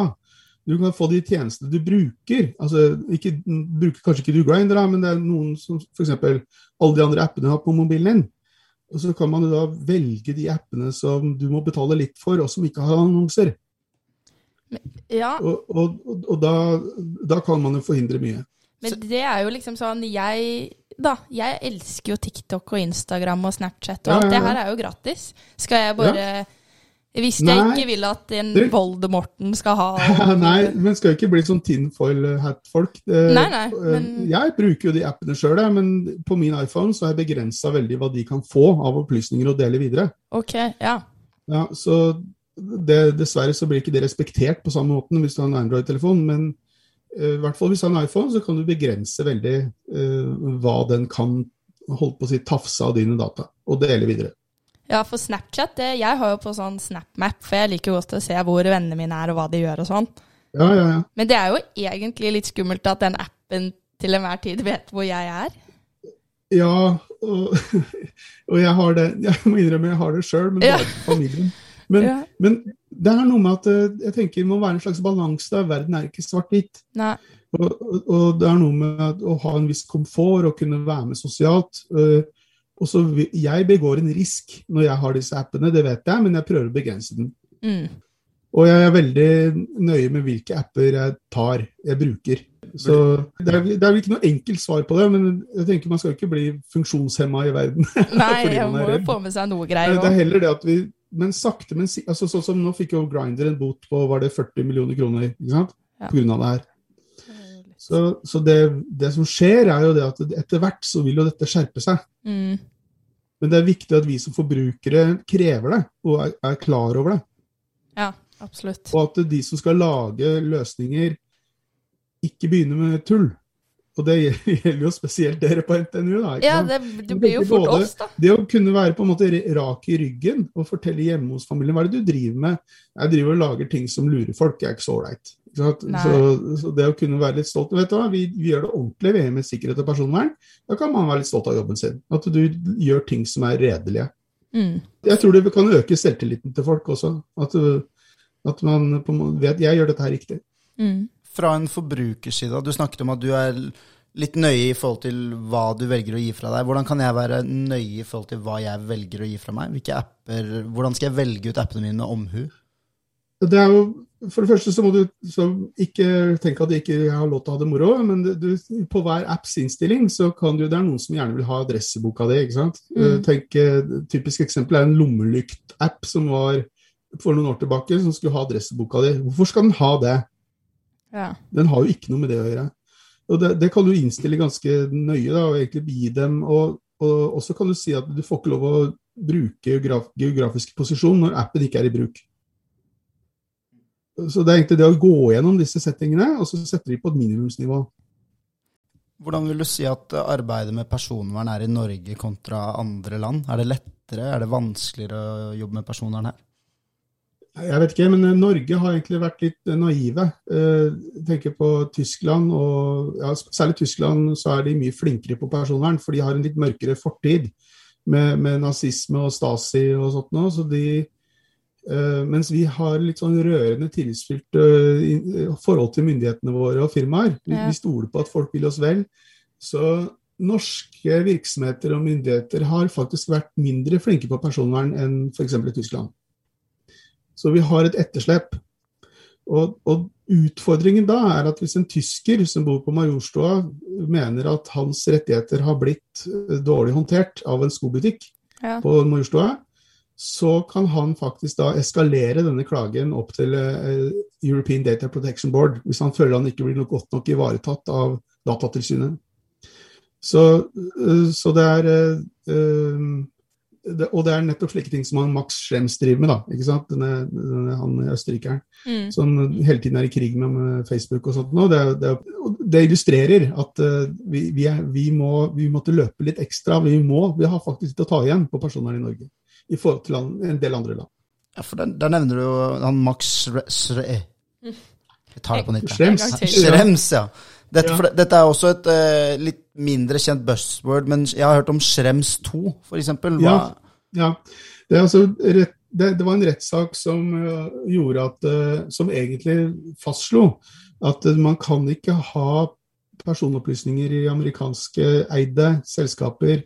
Speaker 3: du kan få de tjenestene du bruker. altså ikke, Bruker kanskje ikke du Grindr, men det er noen som f.eks. alle de andre appene du har på mobilen din. Og så kan man jo da velge de appene som du må betale litt for, og som ikke har annonser.
Speaker 1: ja.
Speaker 3: Og, og, og da, da kan man jo forhindre mye.
Speaker 1: Men det er jo liksom sånn Jeg da, jeg elsker jo TikTok og Instagram og Snapchat og
Speaker 3: Ja,
Speaker 1: ja,
Speaker 3: ja,
Speaker 1: Det her er jo gratis. Skal jeg bare Hvis jeg
Speaker 3: Nei,
Speaker 1: ikke vil at en
Speaker 3: du...
Speaker 1: Voldemorten skal ha (laughs)
Speaker 3: Nei, men skal ikke bli sånn tinfoil hat-folk. Eh,
Speaker 1: Nei, nei,
Speaker 3: eh,
Speaker 1: men-
Speaker 3: Jeg bruker jo de appene sjøl, men på min iPhone så er jeg begrensa veldig hva de kan få av opplysninger å dele videre.
Speaker 1: Ok, ja.
Speaker 3: Ja, så det, Dessverre så blir ikke det respektert på samme måten hvis du har en Android-telefon, men i hvert fall hvis du har en iPhone, så kan du begrense veldig uh, hva den kan holde på å si tafse av dine data, og dele videre.
Speaker 1: Ja, for Snapchat, det, jeg har jo på sånn SnapMap, for jeg liker godt å se hvor vennene mine er og hva de gjør og sånn.
Speaker 3: Ja, ja, ja.
Speaker 1: Men det er jo egentlig litt skummelt at den appen til enhver tid vet hvor jeg er.
Speaker 3: Ja, og, (laughs) og jeg har det Jeg må innrømme jeg har det sjøl, men bare ja. familien. Men, (laughs) men det er noe med at eh, jeg tenker det må være en slags balanse der. Verden er ikke svart-hvitt. Og, og, det er noe med å ha en viss komfort og kunne være med sosialt. eh, og så Jeg begår en risk når jeg har disse appene, det vet jeg, men jeg prøver å begrense den.
Speaker 1: Mm.
Speaker 3: Og jeg er veldig nøye med hvilke apper jeg tar, jeg bruker. Så det er, det er vel ikke noe enkelt svar på det, men jeg tenker man skal ikke bli funksjonshemma i verden. (laughs)
Speaker 1: Nei,
Speaker 3: man
Speaker 1: må jo få med seg noe greier
Speaker 3: er, det er heller det at vi Men sakte, men sikkert altså, Sånn som nå fikk jo Grinder en bot på var det 40 millioner kroner ikke sant?
Speaker 1: Ja.
Speaker 3: på grunn av det her. Så, så det, det som skjer, er jo det at etter hvert så vil jo dette skjerpe seg.
Speaker 1: Mm.
Speaker 3: Men det er viktig at vi som forbrukere krever det, og er, er klar over det.
Speaker 1: Ja, absolutt.
Speaker 3: Og at de som skal lage løsninger, ikke begynner med tull. Og det gjelder jo spesielt dere på NTNU. da,
Speaker 1: Ja, det, det blir jo fort
Speaker 3: Både-
Speaker 1: oss, da.
Speaker 3: Det å kunne være på en måte rak i ryggen og fortelle hjemme hos familien hva er det du driver med. Jeg driver og lager ting som lurer folk, jeg er ikke så ålreit. Så, så det å kunne være litt stolt vet du hva, vi, vi gjør det ordentlig vi er med sikkerhet og personvern. Da kan man være litt stolt av jobben sin. At du gjør ting som er redelige.
Speaker 1: Mm.
Speaker 3: Jeg tror det kan øke selvtilliten til folk også. At, at man på vet jeg gjør dette her riktig.
Speaker 1: Mm.
Speaker 2: Fra en forbrukerside, du snakket om at du er litt nøye i forhold til hva du velger å gi fra deg. Hvordan kan jeg være nøye i forhold til hva jeg velger å gi fra meg? Hvilke apper, hvordan skal jeg velge ut appene mine med omhu?
Speaker 3: Det er jo, for det første så må du så ikke tenke at du ikke har lov til å ha det moro, men du, på hver apps innstilling så kan du, det er noen som gjerne vil ha adresseboka di. ikke sant?
Speaker 1: Mm.
Speaker 3: Eh, Tenk, eh, Typisk eksempel er en lommelykt-app som var for noen år tilbake, som skulle ha adresseboka di. Hvorfor skal den ha det?
Speaker 1: Ja.
Speaker 3: Den har jo ikke noe med det å gjøre. Og Det, det kan du innstille ganske nøye, da, og egentlig gi dem. Og, og også kan du si at du får ikke lov å bruke geograf, geografisk posisjon når appen ikke er i bruk. Så det er egentlig det å gå gjennom disse settingene, og så setter de på et minimumsnivå.
Speaker 2: Hvordan vil du si at arbeidet med personvern er i Norge kontra andre land? Er det lettere, er det vanskeligere å jobbe med personvern her?
Speaker 3: Jeg vet ikke, men eh, Norge har egentlig vært litt eh, naive. Eh, Jeg tenker på Tyskland, og ja, særlig Tyskland så er de mye flinkere på personvern, for de har en litt mørkere fortid med, med nazisme og Stasi og sånt nå. Så de, eh, mens vi har litt sånn rørende tillitsfylt eh, forhold til myndighetene våre og firmaer. Vi, vi stoler på at folk vil oss vel. Så norske virksomheter og myndigheter har faktisk vært mindre flinke på personvern enn f.eks. i Tyskland. Så vi har et etterslep. Og, og utfordringen da er at hvis en tysker som bor på Majorstua mener at hans rettigheter har blitt eh, dårlig håndtert av en skobutikk
Speaker 1: Ja.
Speaker 3: på Majorstua, så kan han faktisk da eskalere denne klagen opp til eh, European Data Protection Board, hvis han føler han ikke blir nok godt nok ivaretatt av Datatilsynet. Så, eh, så det er det, Og det er nettopp slike ting som han Max Schrems driver med, da. ikke sant? Denne, denne, han østerrikeren
Speaker 1: Mm.
Speaker 3: som hele tiden er i krig med, med Facebook og sånt. Og Det, det, og det illustrerer at uh, vi, vi, er, vi, må, vi måtte løpe litt ekstra. Vi må, vi har faktisk litt å ta igjen på personer i Norge i forhold til land, en del andre land.
Speaker 2: Ja, for der, der nevner du jo han Max Schre... Schre jeg tar det på nytt.
Speaker 3: Schrems.
Speaker 2: Schrems, ja. Dette,
Speaker 3: Ja.
Speaker 2: for dette er også et uh, litt mindre kjent buzzword, men jeg har hørt om Schrems 2, for eksempel.
Speaker 3: Ja. Ja, det, altså rett, det, det var en rettssak som eh, gjorde at eh, Som egentlig fastslo at eh, man kan ikke ha personopplysninger i amerikanske eide selskaper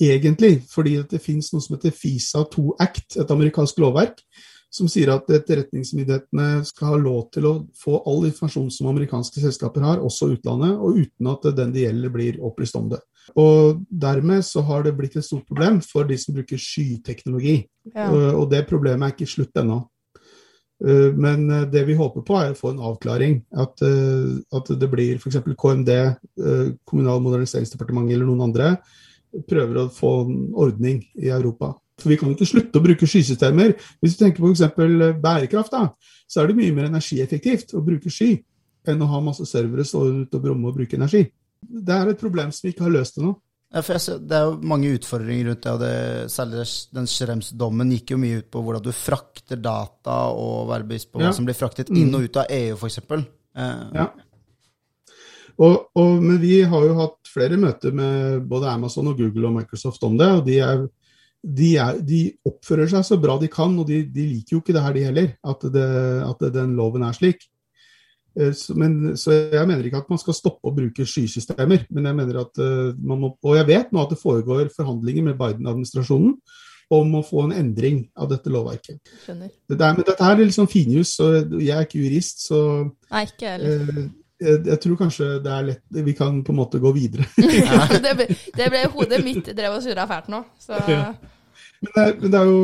Speaker 3: egentlig, fordi det finnes noe som heter FISA 2 Act, et amerikansk lovverk, som sier at etterretningsmyndighetene skal ha lov til å få all informasjon som amerikanske selskaper har, også utlandet, og uten at den det gjelder blir opplyst om det. Og Dermed så har det blitt et stort problem for de som bruker skyteknologi.
Speaker 1: Ja.
Speaker 3: Og- det problemet er ikke slutt ennå. Eh, Men eh, det vi håper på, er å få en avklaring. At, eh, at det blir f.eks. KMD, Kommunal- og moderniseringsdepartementet eller noen andre, prøver å få en ordning i Europa. For vi kan ikke slutte å bruke skysystemer. Hvis du tenker på f.eks. bærekraft, da, så er det mye mer energieffektivt å bruke sky enn å ha masse servere stående ute og bromme og bruke energi. Det er et problem som vi ikke har løst ennå.
Speaker 2: Ja, det er jo mange utfordringer rundt det, særlig den Schrems-dommen gikk jo mye ut på hvordan du frakter data, og være bevisst på hva
Speaker 3: Ja.
Speaker 2: som blir fraktet
Speaker 3: Mm.
Speaker 2: inn og ut av EU, f.eks. Eh,
Speaker 3: Ja. Og, og, men vi har jo hatt flere møter med både Amazon og Google og Microsoft om det, og de, er, de, er, de oppfører seg så bra de kan, og de, de liker jo ikke det her, de heller, at, det, at den loven er slik. Eh, Så, men, så jeg mener ikke at man skal stoppe å bruke skysystemer, men jeg mener at eh, man må, og jeg vet nå at det foregår forhandlinger med Biden-administrasjonen om å få en endring av dette lovverket.
Speaker 1: Skjønner.
Speaker 3: Det der, men dette er litt sånn finjus, og jeg er ikke jurist, så
Speaker 1: Nei, ikke heller.
Speaker 3: Eh, jeg, jeg tror kanskje det er lett Vi kan på en måte gå videre. (laughs) (laughs)
Speaker 1: det, ble, det ble hodet mitt drev og surra fælt nå. Så
Speaker 3: Ja. Men det er, men det er jo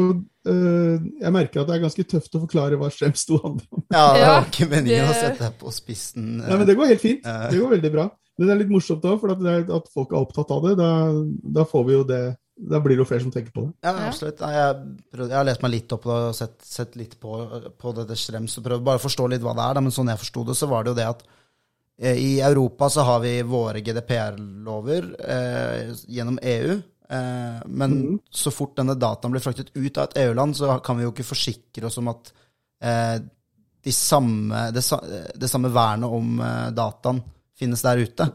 Speaker 3: eh, Jeg merker at det er ganske tøft å forklare hva Strem sto handler om.
Speaker 2: ja, det var ikke meningen å sette deg på spissen. eh.
Speaker 3: Nei, men det går helt fint. Det går veldig bra. Men det er litt morsomt òg, for at, det er, at folk er opptatt av det. Da, da får vi jo det Da blir det jo flere som tenker på det.
Speaker 2: Ja, absolutt. Jeg, prøvde, jeg har lest meg litt opp og sett, sett litt på, på dette Strems og prøvd bare å forstå litt hva det er. Da. Men sånn jeg forsto det, så var det jo det at i Europa så har vi våre GDPR-lover eh, gjennom EU. Eh, men
Speaker 3: mm.
Speaker 2: så fort denne dataen blir fraktet ut av et EU-land, så kan vi jo ikke forsikre oss om at eh, de samme, det, det samme vernet om eh, dataen finnes der ute.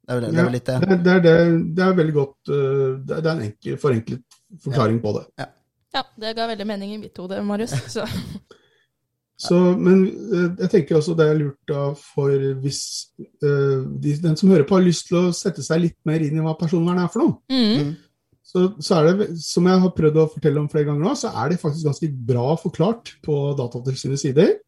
Speaker 2: Det er vel, det er vel litt det.
Speaker 3: Det, er- det, er, det, er veldig godt eh, Det er det er en enkel, forenklet forklaring på det.
Speaker 1: ja, det ga veldig mening i mitt hode, Marius. Så (laughs)
Speaker 3: Så, men eh, jeg tenker også det er lurt da for hvis uh, de, den som hører på har lyst til å sette seg litt mer inn i hva personvern er for noe,
Speaker 1: mm.
Speaker 3: så, så er det, som jeg har prøvd å fortelle om flere ganger nå, så er det faktisk ganske bra forklart på Datatilsynets sider.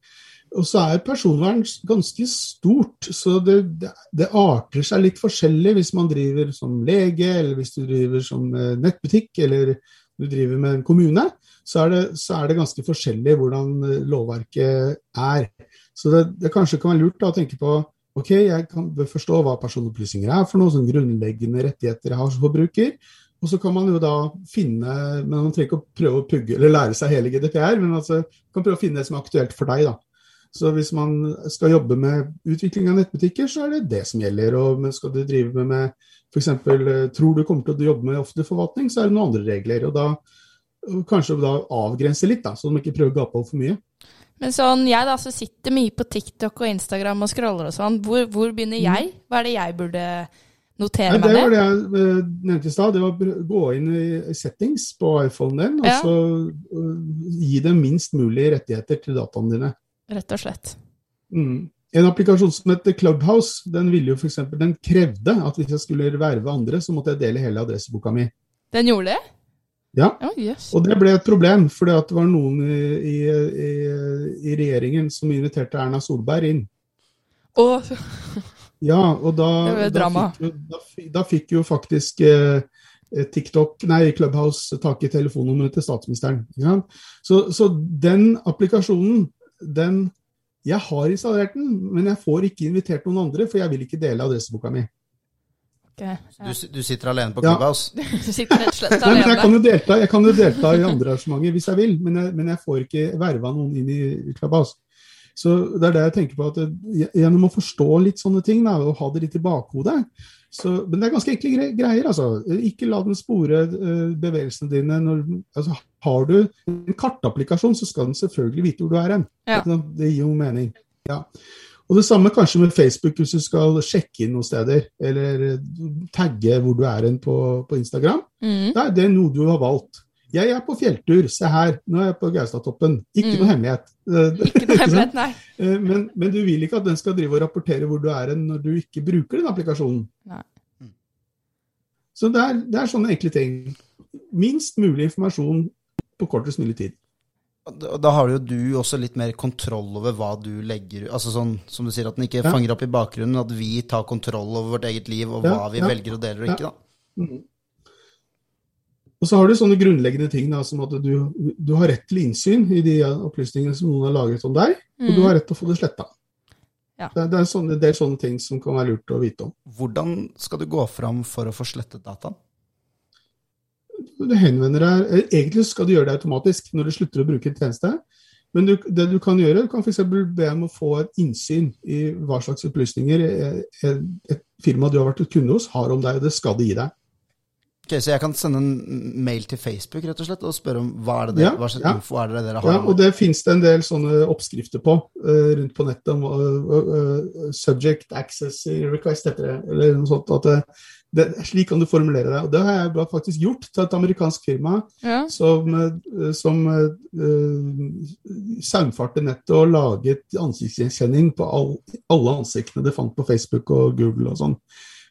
Speaker 3: Og så er personvern ganske stort, så det, det, det arter seg litt forskjellig hvis man driver som lege, eller hvis du driver som eh, nettbutikk, eller du driver med en kommune. Så er det, så er det ganske forskjellig hvordan eh, lovverket er. Så det, det kanskje kan være lurt da, å tenke på ok, jeg kan forstå hva personopplysninger er for noe, sånn grunnleggende rettigheter jeg har som forbruker. Og så kan man jo da finne Men man trenger ikke å prøve å pugge eller lære seg hele GDPR, men altså, kan prøve å finne det som er aktuelt for deg. da. Så hvis man skal jobbe med utvikling av nettbutikker, så er det det som gjelder. Og skal du drive med, med f.eks. tror du kommer til å jobbe med offentlig forvaltning, så er det noen andre regler. Og da og kanskje da avgrense litt, da, så de ikke prøver å gape over for mye.
Speaker 1: Men sånn, jeg da, som sitter mye på TikTok og Instagram og scroller og sånn, hvor, hvor begynner jeg? Hva er det jeg burde notere
Speaker 3: meg
Speaker 1: meg
Speaker 3: det var det jeg eh, nevnte i stad. Det var å gå inn i settings på iPhonen din, og
Speaker 1: Ja.
Speaker 3: så eh, gi dem minst mulig rettigheter til dataene dine.
Speaker 1: Rett og slett.
Speaker 3: Mm. En applikasjon som heter Clubhouse, den, ville jo for eksempel, den krevde at hvis jeg skulle verve andre, så måtte jeg dele hele adresseboka mi.
Speaker 1: Den gjorde det?
Speaker 3: Ja.
Speaker 1: oh, yes.
Speaker 3: Og det ble et problem, for det var noen i, i, i, regjeringen som inviterte Erna Solberg inn.
Speaker 1: Å,
Speaker 3: Ja, og da, da, fikk, jo, da, da fikk jo faktisk eh, TikTok, nei, Clubhouse tak i telefonnummeret til statsministeren. Ja. Så, så den applikasjonen, den Jeg har installert den, men jeg får ikke invitert noen andre, for jeg vil ikke dele adresseboka mi.
Speaker 2: Du,
Speaker 1: Ja.
Speaker 2: du, du sitter alene på
Speaker 3: Ja.
Speaker 2: Clubhouse? (laughs)
Speaker 1: Du sitter rett og slett
Speaker 3: Nei, men jeg, kan jo delta, jeg kan jo delta i andre arrangementer hvis jeg vil, men jeg, men jeg får ikke verva noen inn i Clubhouse. Så det er det jeg tenker på, at gjennom å forstå litt sånne ting, da, og ha det litt i bakhodet så, Men det er ganske enkle greier, altså. Ikke la den spore eh, bevegelsene dine. Når, altså, har du en kartapplikasjon, så skal den selvfølgelig vite hvor du er hen.
Speaker 1: Ja.
Speaker 3: Det gir jo mening. Ja. Og det samme kanskje med Facebook, hvis du skal sjekke inn noen steder, eller eh, tagge hvor du er hen på, på Instagram.
Speaker 1: Mm.
Speaker 3: Det er noe du har valgt. Jeg er på fjelltur, se her, nå er jeg på Gaustatoppen. Ikke
Speaker 1: Mm.
Speaker 3: noe hemmelighet. (laughs) Eh,
Speaker 1: Ikke noe hemmelighet, nei.
Speaker 3: eh, Men, men du vil ikke at den skal drive og rapportere hvor du er hen når du ikke bruker den applikasjonen.
Speaker 1: Nei.
Speaker 3: Så det er, det er sånne enkle ting. Minst mulig informasjon på kortest mulig tid.
Speaker 2: Da har jo du også litt mer kontroll over hva du legger Altså sånn som du sier, at den ikke
Speaker 3: Ja.
Speaker 2: fanger opp i bakgrunnen, at vi tar kontroll over vårt eget liv og
Speaker 3: Ja,
Speaker 2: hva vi
Speaker 3: ja.
Speaker 2: velger å dele og ikke, da.
Speaker 3: Mm. Og så har du sånne grunnleggende ting da, som at du, du har rett til innsyn i de opplysningene som noen har lagret om deg, og du
Speaker 1: Mm.
Speaker 3: har rett til å få det sletta.
Speaker 1: Ja.
Speaker 3: Det, det er det er sånne ting som kan være lurt å vite om.
Speaker 2: Hvordan skal du gå fram for å få slettet dataen?
Speaker 3: Du henvender deg, eh, Egentlig skal du gjøre det automatisk når du slutter å bruke en tjeneste. Men du, det du kan gjøre, du kan f.eks. be om å få et innsyn i hva slags opplysninger eh, et, et firma du har vært kunde hos, har om deg. Det skal de gi deg.
Speaker 2: Ok, Så jeg kan sende en mail til Facebook rett og slett og spørre om hva er det dere,
Speaker 3: Ja,
Speaker 2: hva slags
Speaker 3: ja.
Speaker 2: info er det dere har?
Speaker 3: Ja, og det finnes det en del sånne oppskrifter på uh, rundt på nettet. om uh, uh, Subject access request heter det. Eller noe sånt. At det, det, slik kan du formulere det. Og det har jeg faktisk gjort til et amerikansk firma
Speaker 1: Ja.
Speaker 3: som, eh, som uh, saumfarte nettet og laget ansiktsgjenkjenning på all, alle ansiktene det fant på Facebook og Google og sånn.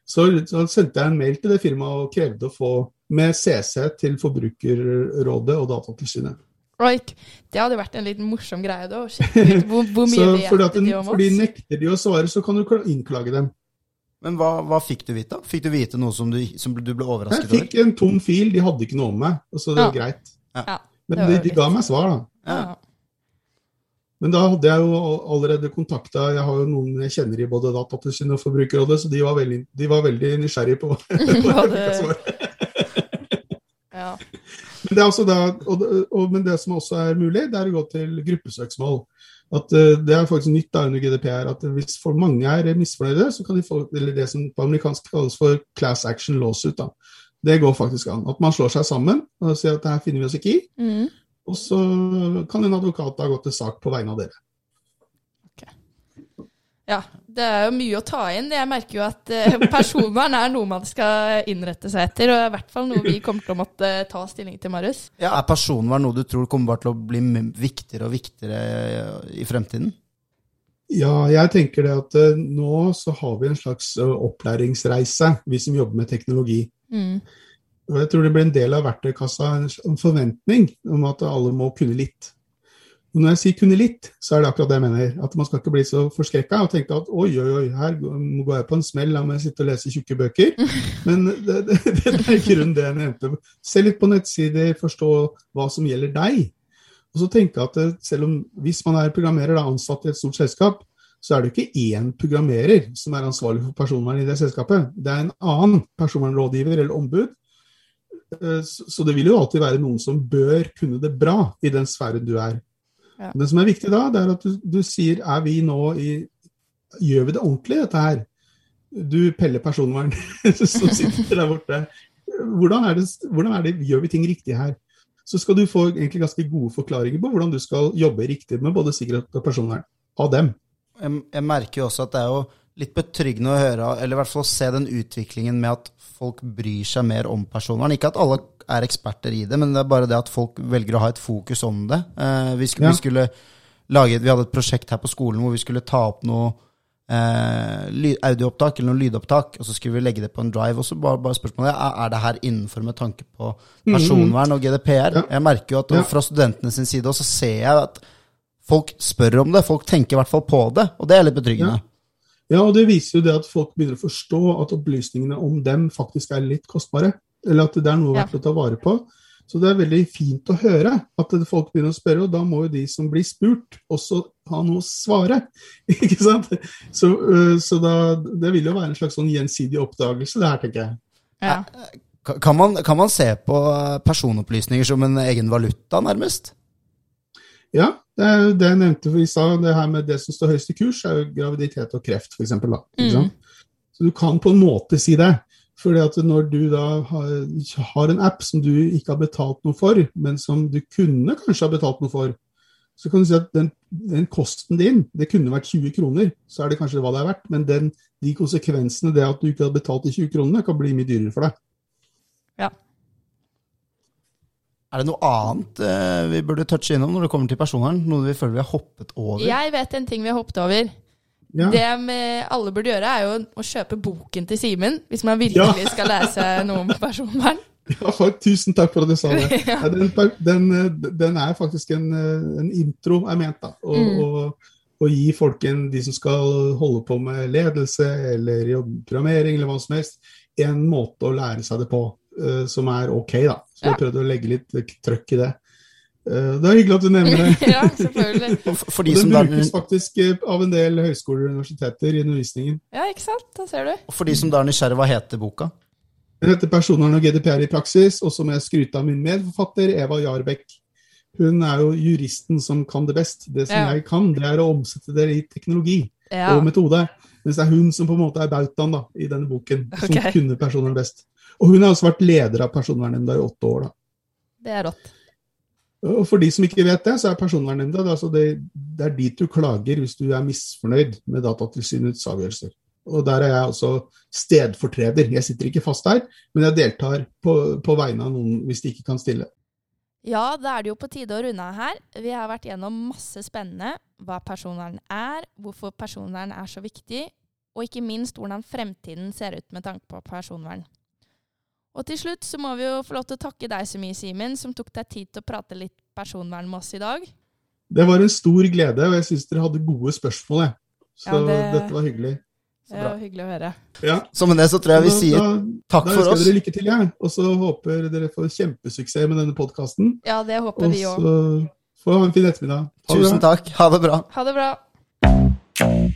Speaker 3: Så, så sendte jeg en mail til det firmaet og krevde å få med CC til Forbrukerrådet og Datatilsynet.
Speaker 1: Right. det hadde vært en litt morsom greie, da. Hvor, hvor mye (laughs)
Speaker 3: Så
Speaker 1: vet
Speaker 3: fordi, at den,
Speaker 1: de om
Speaker 3: fordi nekter de å svare, så kan du innklage dem.
Speaker 2: Men hva, hva fikk du vite? da? Fikk du vite noe som du, som du ble
Speaker 3: Jeg
Speaker 2: overrasket
Speaker 3: fikk en tom fil, de hadde ikke noe om meg, så det var
Speaker 1: Ja.
Speaker 3: greit.
Speaker 1: Ja,
Speaker 3: Men
Speaker 1: det var
Speaker 3: de, de ga meg svar, da.
Speaker 2: Ja.
Speaker 3: Men da hadde jeg jo allerede kontakta Jeg har jo noen jeg kjenner i både Datatilsynet og Forbrukerrådet, så de var veldig, de var veldig nysgjerrige på hva (laughs)
Speaker 1: det-. (laughs) Ja.
Speaker 3: Men det, er altså da, og, og, men det som også er mulig, det er å gå til gruppesøksmål. At uh, Det er faktisk nytt da under GDPR at hvis for mange er misfornøyde, så kan de få eller det som på amerikansk kalles for class action lawsuit. da. Det går faktisk an. At man slår seg sammen og sier at det her finner vi oss ikke i.
Speaker 1: Mm.
Speaker 3: Og så kan en advokat da gå til sak på vegne av dere.
Speaker 1: ja. Det er jo mye å ta inn. Jeg merker jo at eh, personvern er noe man skal innrette seg etter, og i hvert fall noe vi kommer til å måtte ta stilling til, Marius.
Speaker 2: Ja, Er personvern noe du tror kommer bare til å bli viktigere og viktigere i fremtiden?
Speaker 3: Ja, jeg tenker det at eh, nå så har vi en slags eh, opplæringsreise, vi som jobber med teknologi.
Speaker 1: Mm.
Speaker 3: Og jeg tror det blir en del av verktøykassa en forventning om at alle må kunne litt. Og når jeg sier kunne litt, så er det akkurat det jeg mener. At man skal ikke bli så forskrekka og tenke at oi, oi, oi, her går jeg på en smell, la meg sitte og lese tjukke bøker. (laughs) Men det, det, det er ikke rundt det jeg nevnte. Se litt på nettsider, forstå hva som gjelder deg. Og så tenke at selv om hvis man er programmerer, da, ansatt i et stort selskap, så er det ikke én programmerer som er ansvarlig for personvern i det selskapet. Det er en annen personvernrådgiver eller ombud. Eh, Så så det vil jo alltid være noen som bør kunne det bra i den sfæren du er.
Speaker 1: Ja.
Speaker 3: Det som er viktig da, det er at du, du sier er vi nå i Gjør vi det ordentlig, dette her? Du peller personvern (laughs) som sitter der borte. Hvordan er, det, hvordan er det, gjør vi ting riktig her? Så skal du få egentlig ganske gode forklaringer på hvordan du skal jobbe riktig med både sikkerhet og personvern av dem.
Speaker 2: Jeg, jeg merker jo også at det er jo litt betryggende å høre, eller i hvert fall se den utviklingen med at folk bryr seg mer om personvern. Ikke at alle er eksperter i det, men det er bare det at folk velger å ha et fokus om det. Eh, vi, skulle,
Speaker 3: Ja.
Speaker 2: vi skulle lage, vi hadde et prosjekt her på skolen hvor vi skulle ta opp noe eh, audioopptak eller noe lydopptak, og så skulle vi legge det på en drive. Og så bare, bare spørsmålet er, er det her innenfor med tanke på personvern og GDPR.
Speaker 3: Ja.
Speaker 2: Jeg merker jo at
Speaker 3: Ja.
Speaker 2: fra studentene sin side også ser jeg at folk spør om det. Folk tenker i hvert fall på det, og det er litt betryggende.
Speaker 3: Ja, og det viser jo det at folk begynner å forstå at opplysningene om dem faktisk er litt kostbare. Eller at det er noe
Speaker 1: Ja.
Speaker 3: verdt å ta vare på. Så det er veldig fint å høre at folk begynner å spørre, og da må jo de som blir spurt, også ha noe å svare. (laughs) Ikke sant? Så, øh, så da, det vil jo være en slags sånn gjensidig oppdagelse, det her, tenker jeg.
Speaker 1: Ja.
Speaker 2: Kan man, kan man se på personopplysninger som en egen valuta, nærmest?
Speaker 3: Ja, det, det jeg nevnte i stad, det her med det som står høyest i kurs, er jo graviditet og kreft, f.eks.
Speaker 1: Mm.
Speaker 3: Så du kan på en måte si det. Fordi at når du da har, har en app som du ikke har betalt noe for, men som du kunne kanskje ha betalt noe for, så kan du si at den, den kosten din, det kunne vært 20 kroner, så er det kanskje hva det er verdt, men den, de konsekvensene det at du ikke har betalt de 20 kronene, kan bli mye dyrere for deg.
Speaker 2: Er det noe annet eh, vi burde touche innom når det kommer til personvern? Noe vi føler vi har hoppet over?
Speaker 1: Jeg vet en ting vi har hoppet over.
Speaker 3: Ja.
Speaker 1: Det med alle burde gjøre, er jo å kjøpe boken til Simen, hvis man virkelig skal lære seg noe om (laughs) personvern.
Speaker 3: Ja, for, tusen takk for at du sa det. (laughs)
Speaker 1: ja.
Speaker 3: Den, den, eh, den er faktisk en, eh, en intro, er ment. da, Å
Speaker 1: Mm.
Speaker 3: å- å gi folken, de som skal holde på med ledelse eller jobbprogrammering eller hva som helst, en måte å lære seg det på uh, som er ok. da. Så jeg
Speaker 1: Ja.
Speaker 3: prøvde å legge litt eh, trøkk i det. Eh, det er hyggelig at du nevner det. (laughs)
Speaker 1: ja, selvfølgelig. (laughs)
Speaker 2: Og for, for, de
Speaker 3: Den brukes faktisk eh, av en del høyskoler og universiteter i undervisningen.
Speaker 1: Ja, ikke sant? Da ser du.
Speaker 2: for de som da er nysgjerrig, hva heter boka?
Speaker 3: Den heter 'Personvern og GDPR i praksis', og så må jeg skryte av min medforfatter Eva Jarbekk. Hun er jo juristen som kan det best. Det som
Speaker 1: Ja.
Speaker 3: jeg kan, det er å omsette det i teknologi
Speaker 1: Ja.
Speaker 3: og metode. Mens det er hun som på en måte er bautaen i denne boken, som kunne personvern best. Og hun har også vært leder av Personvernnemnda i åtte år. da.
Speaker 1: Det er rått.
Speaker 3: Og For de som ikke vet det, så er Personvernnemnda det, altså det, det er dit du klager hvis du er misfornøyd med Datatilsynets avgjørelser. Og Der er jeg også stedfortreder. Jeg sitter ikke fast der, men jeg deltar på, på vegne av noen hvis de ikke kan stille.
Speaker 1: Ja, da er det jo på tide å runde av her. Vi har vært gjennom masse spennende. Hva personvern er, hvorfor personvern er så viktig, og ikke minst hvordan fremtiden ser ut med tanke på personvern. Og til slutt så må vi jo få lov til å takke deg så mye, Simen, som tok deg tid til å prate litt personvern med oss i dag.
Speaker 3: Det var en stor glede, og jeg syns dere hadde gode spørsmål. Jeg. Så
Speaker 1: Ja, det-
Speaker 3: dette var hyggelig.
Speaker 1: Det var hyggelig å høre.
Speaker 3: Ja,
Speaker 2: Så med det så tror jeg vi
Speaker 3: da-
Speaker 2: sier
Speaker 3: da,
Speaker 2: takk
Speaker 3: da
Speaker 2: for oss.
Speaker 3: Da ønsker dere lykke til, jeg. Og så håper dere får kjempesuksess med denne podkasten.
Speaker 1: Ja, det håper
Speaker 3: Også
Speaker 1: vi òg.
Speaker 3: så får ha en fin ettermiddag. Ha.
Speaker 2: Tusen takk. Ha det bra.
Speaker 1: Ha det bra.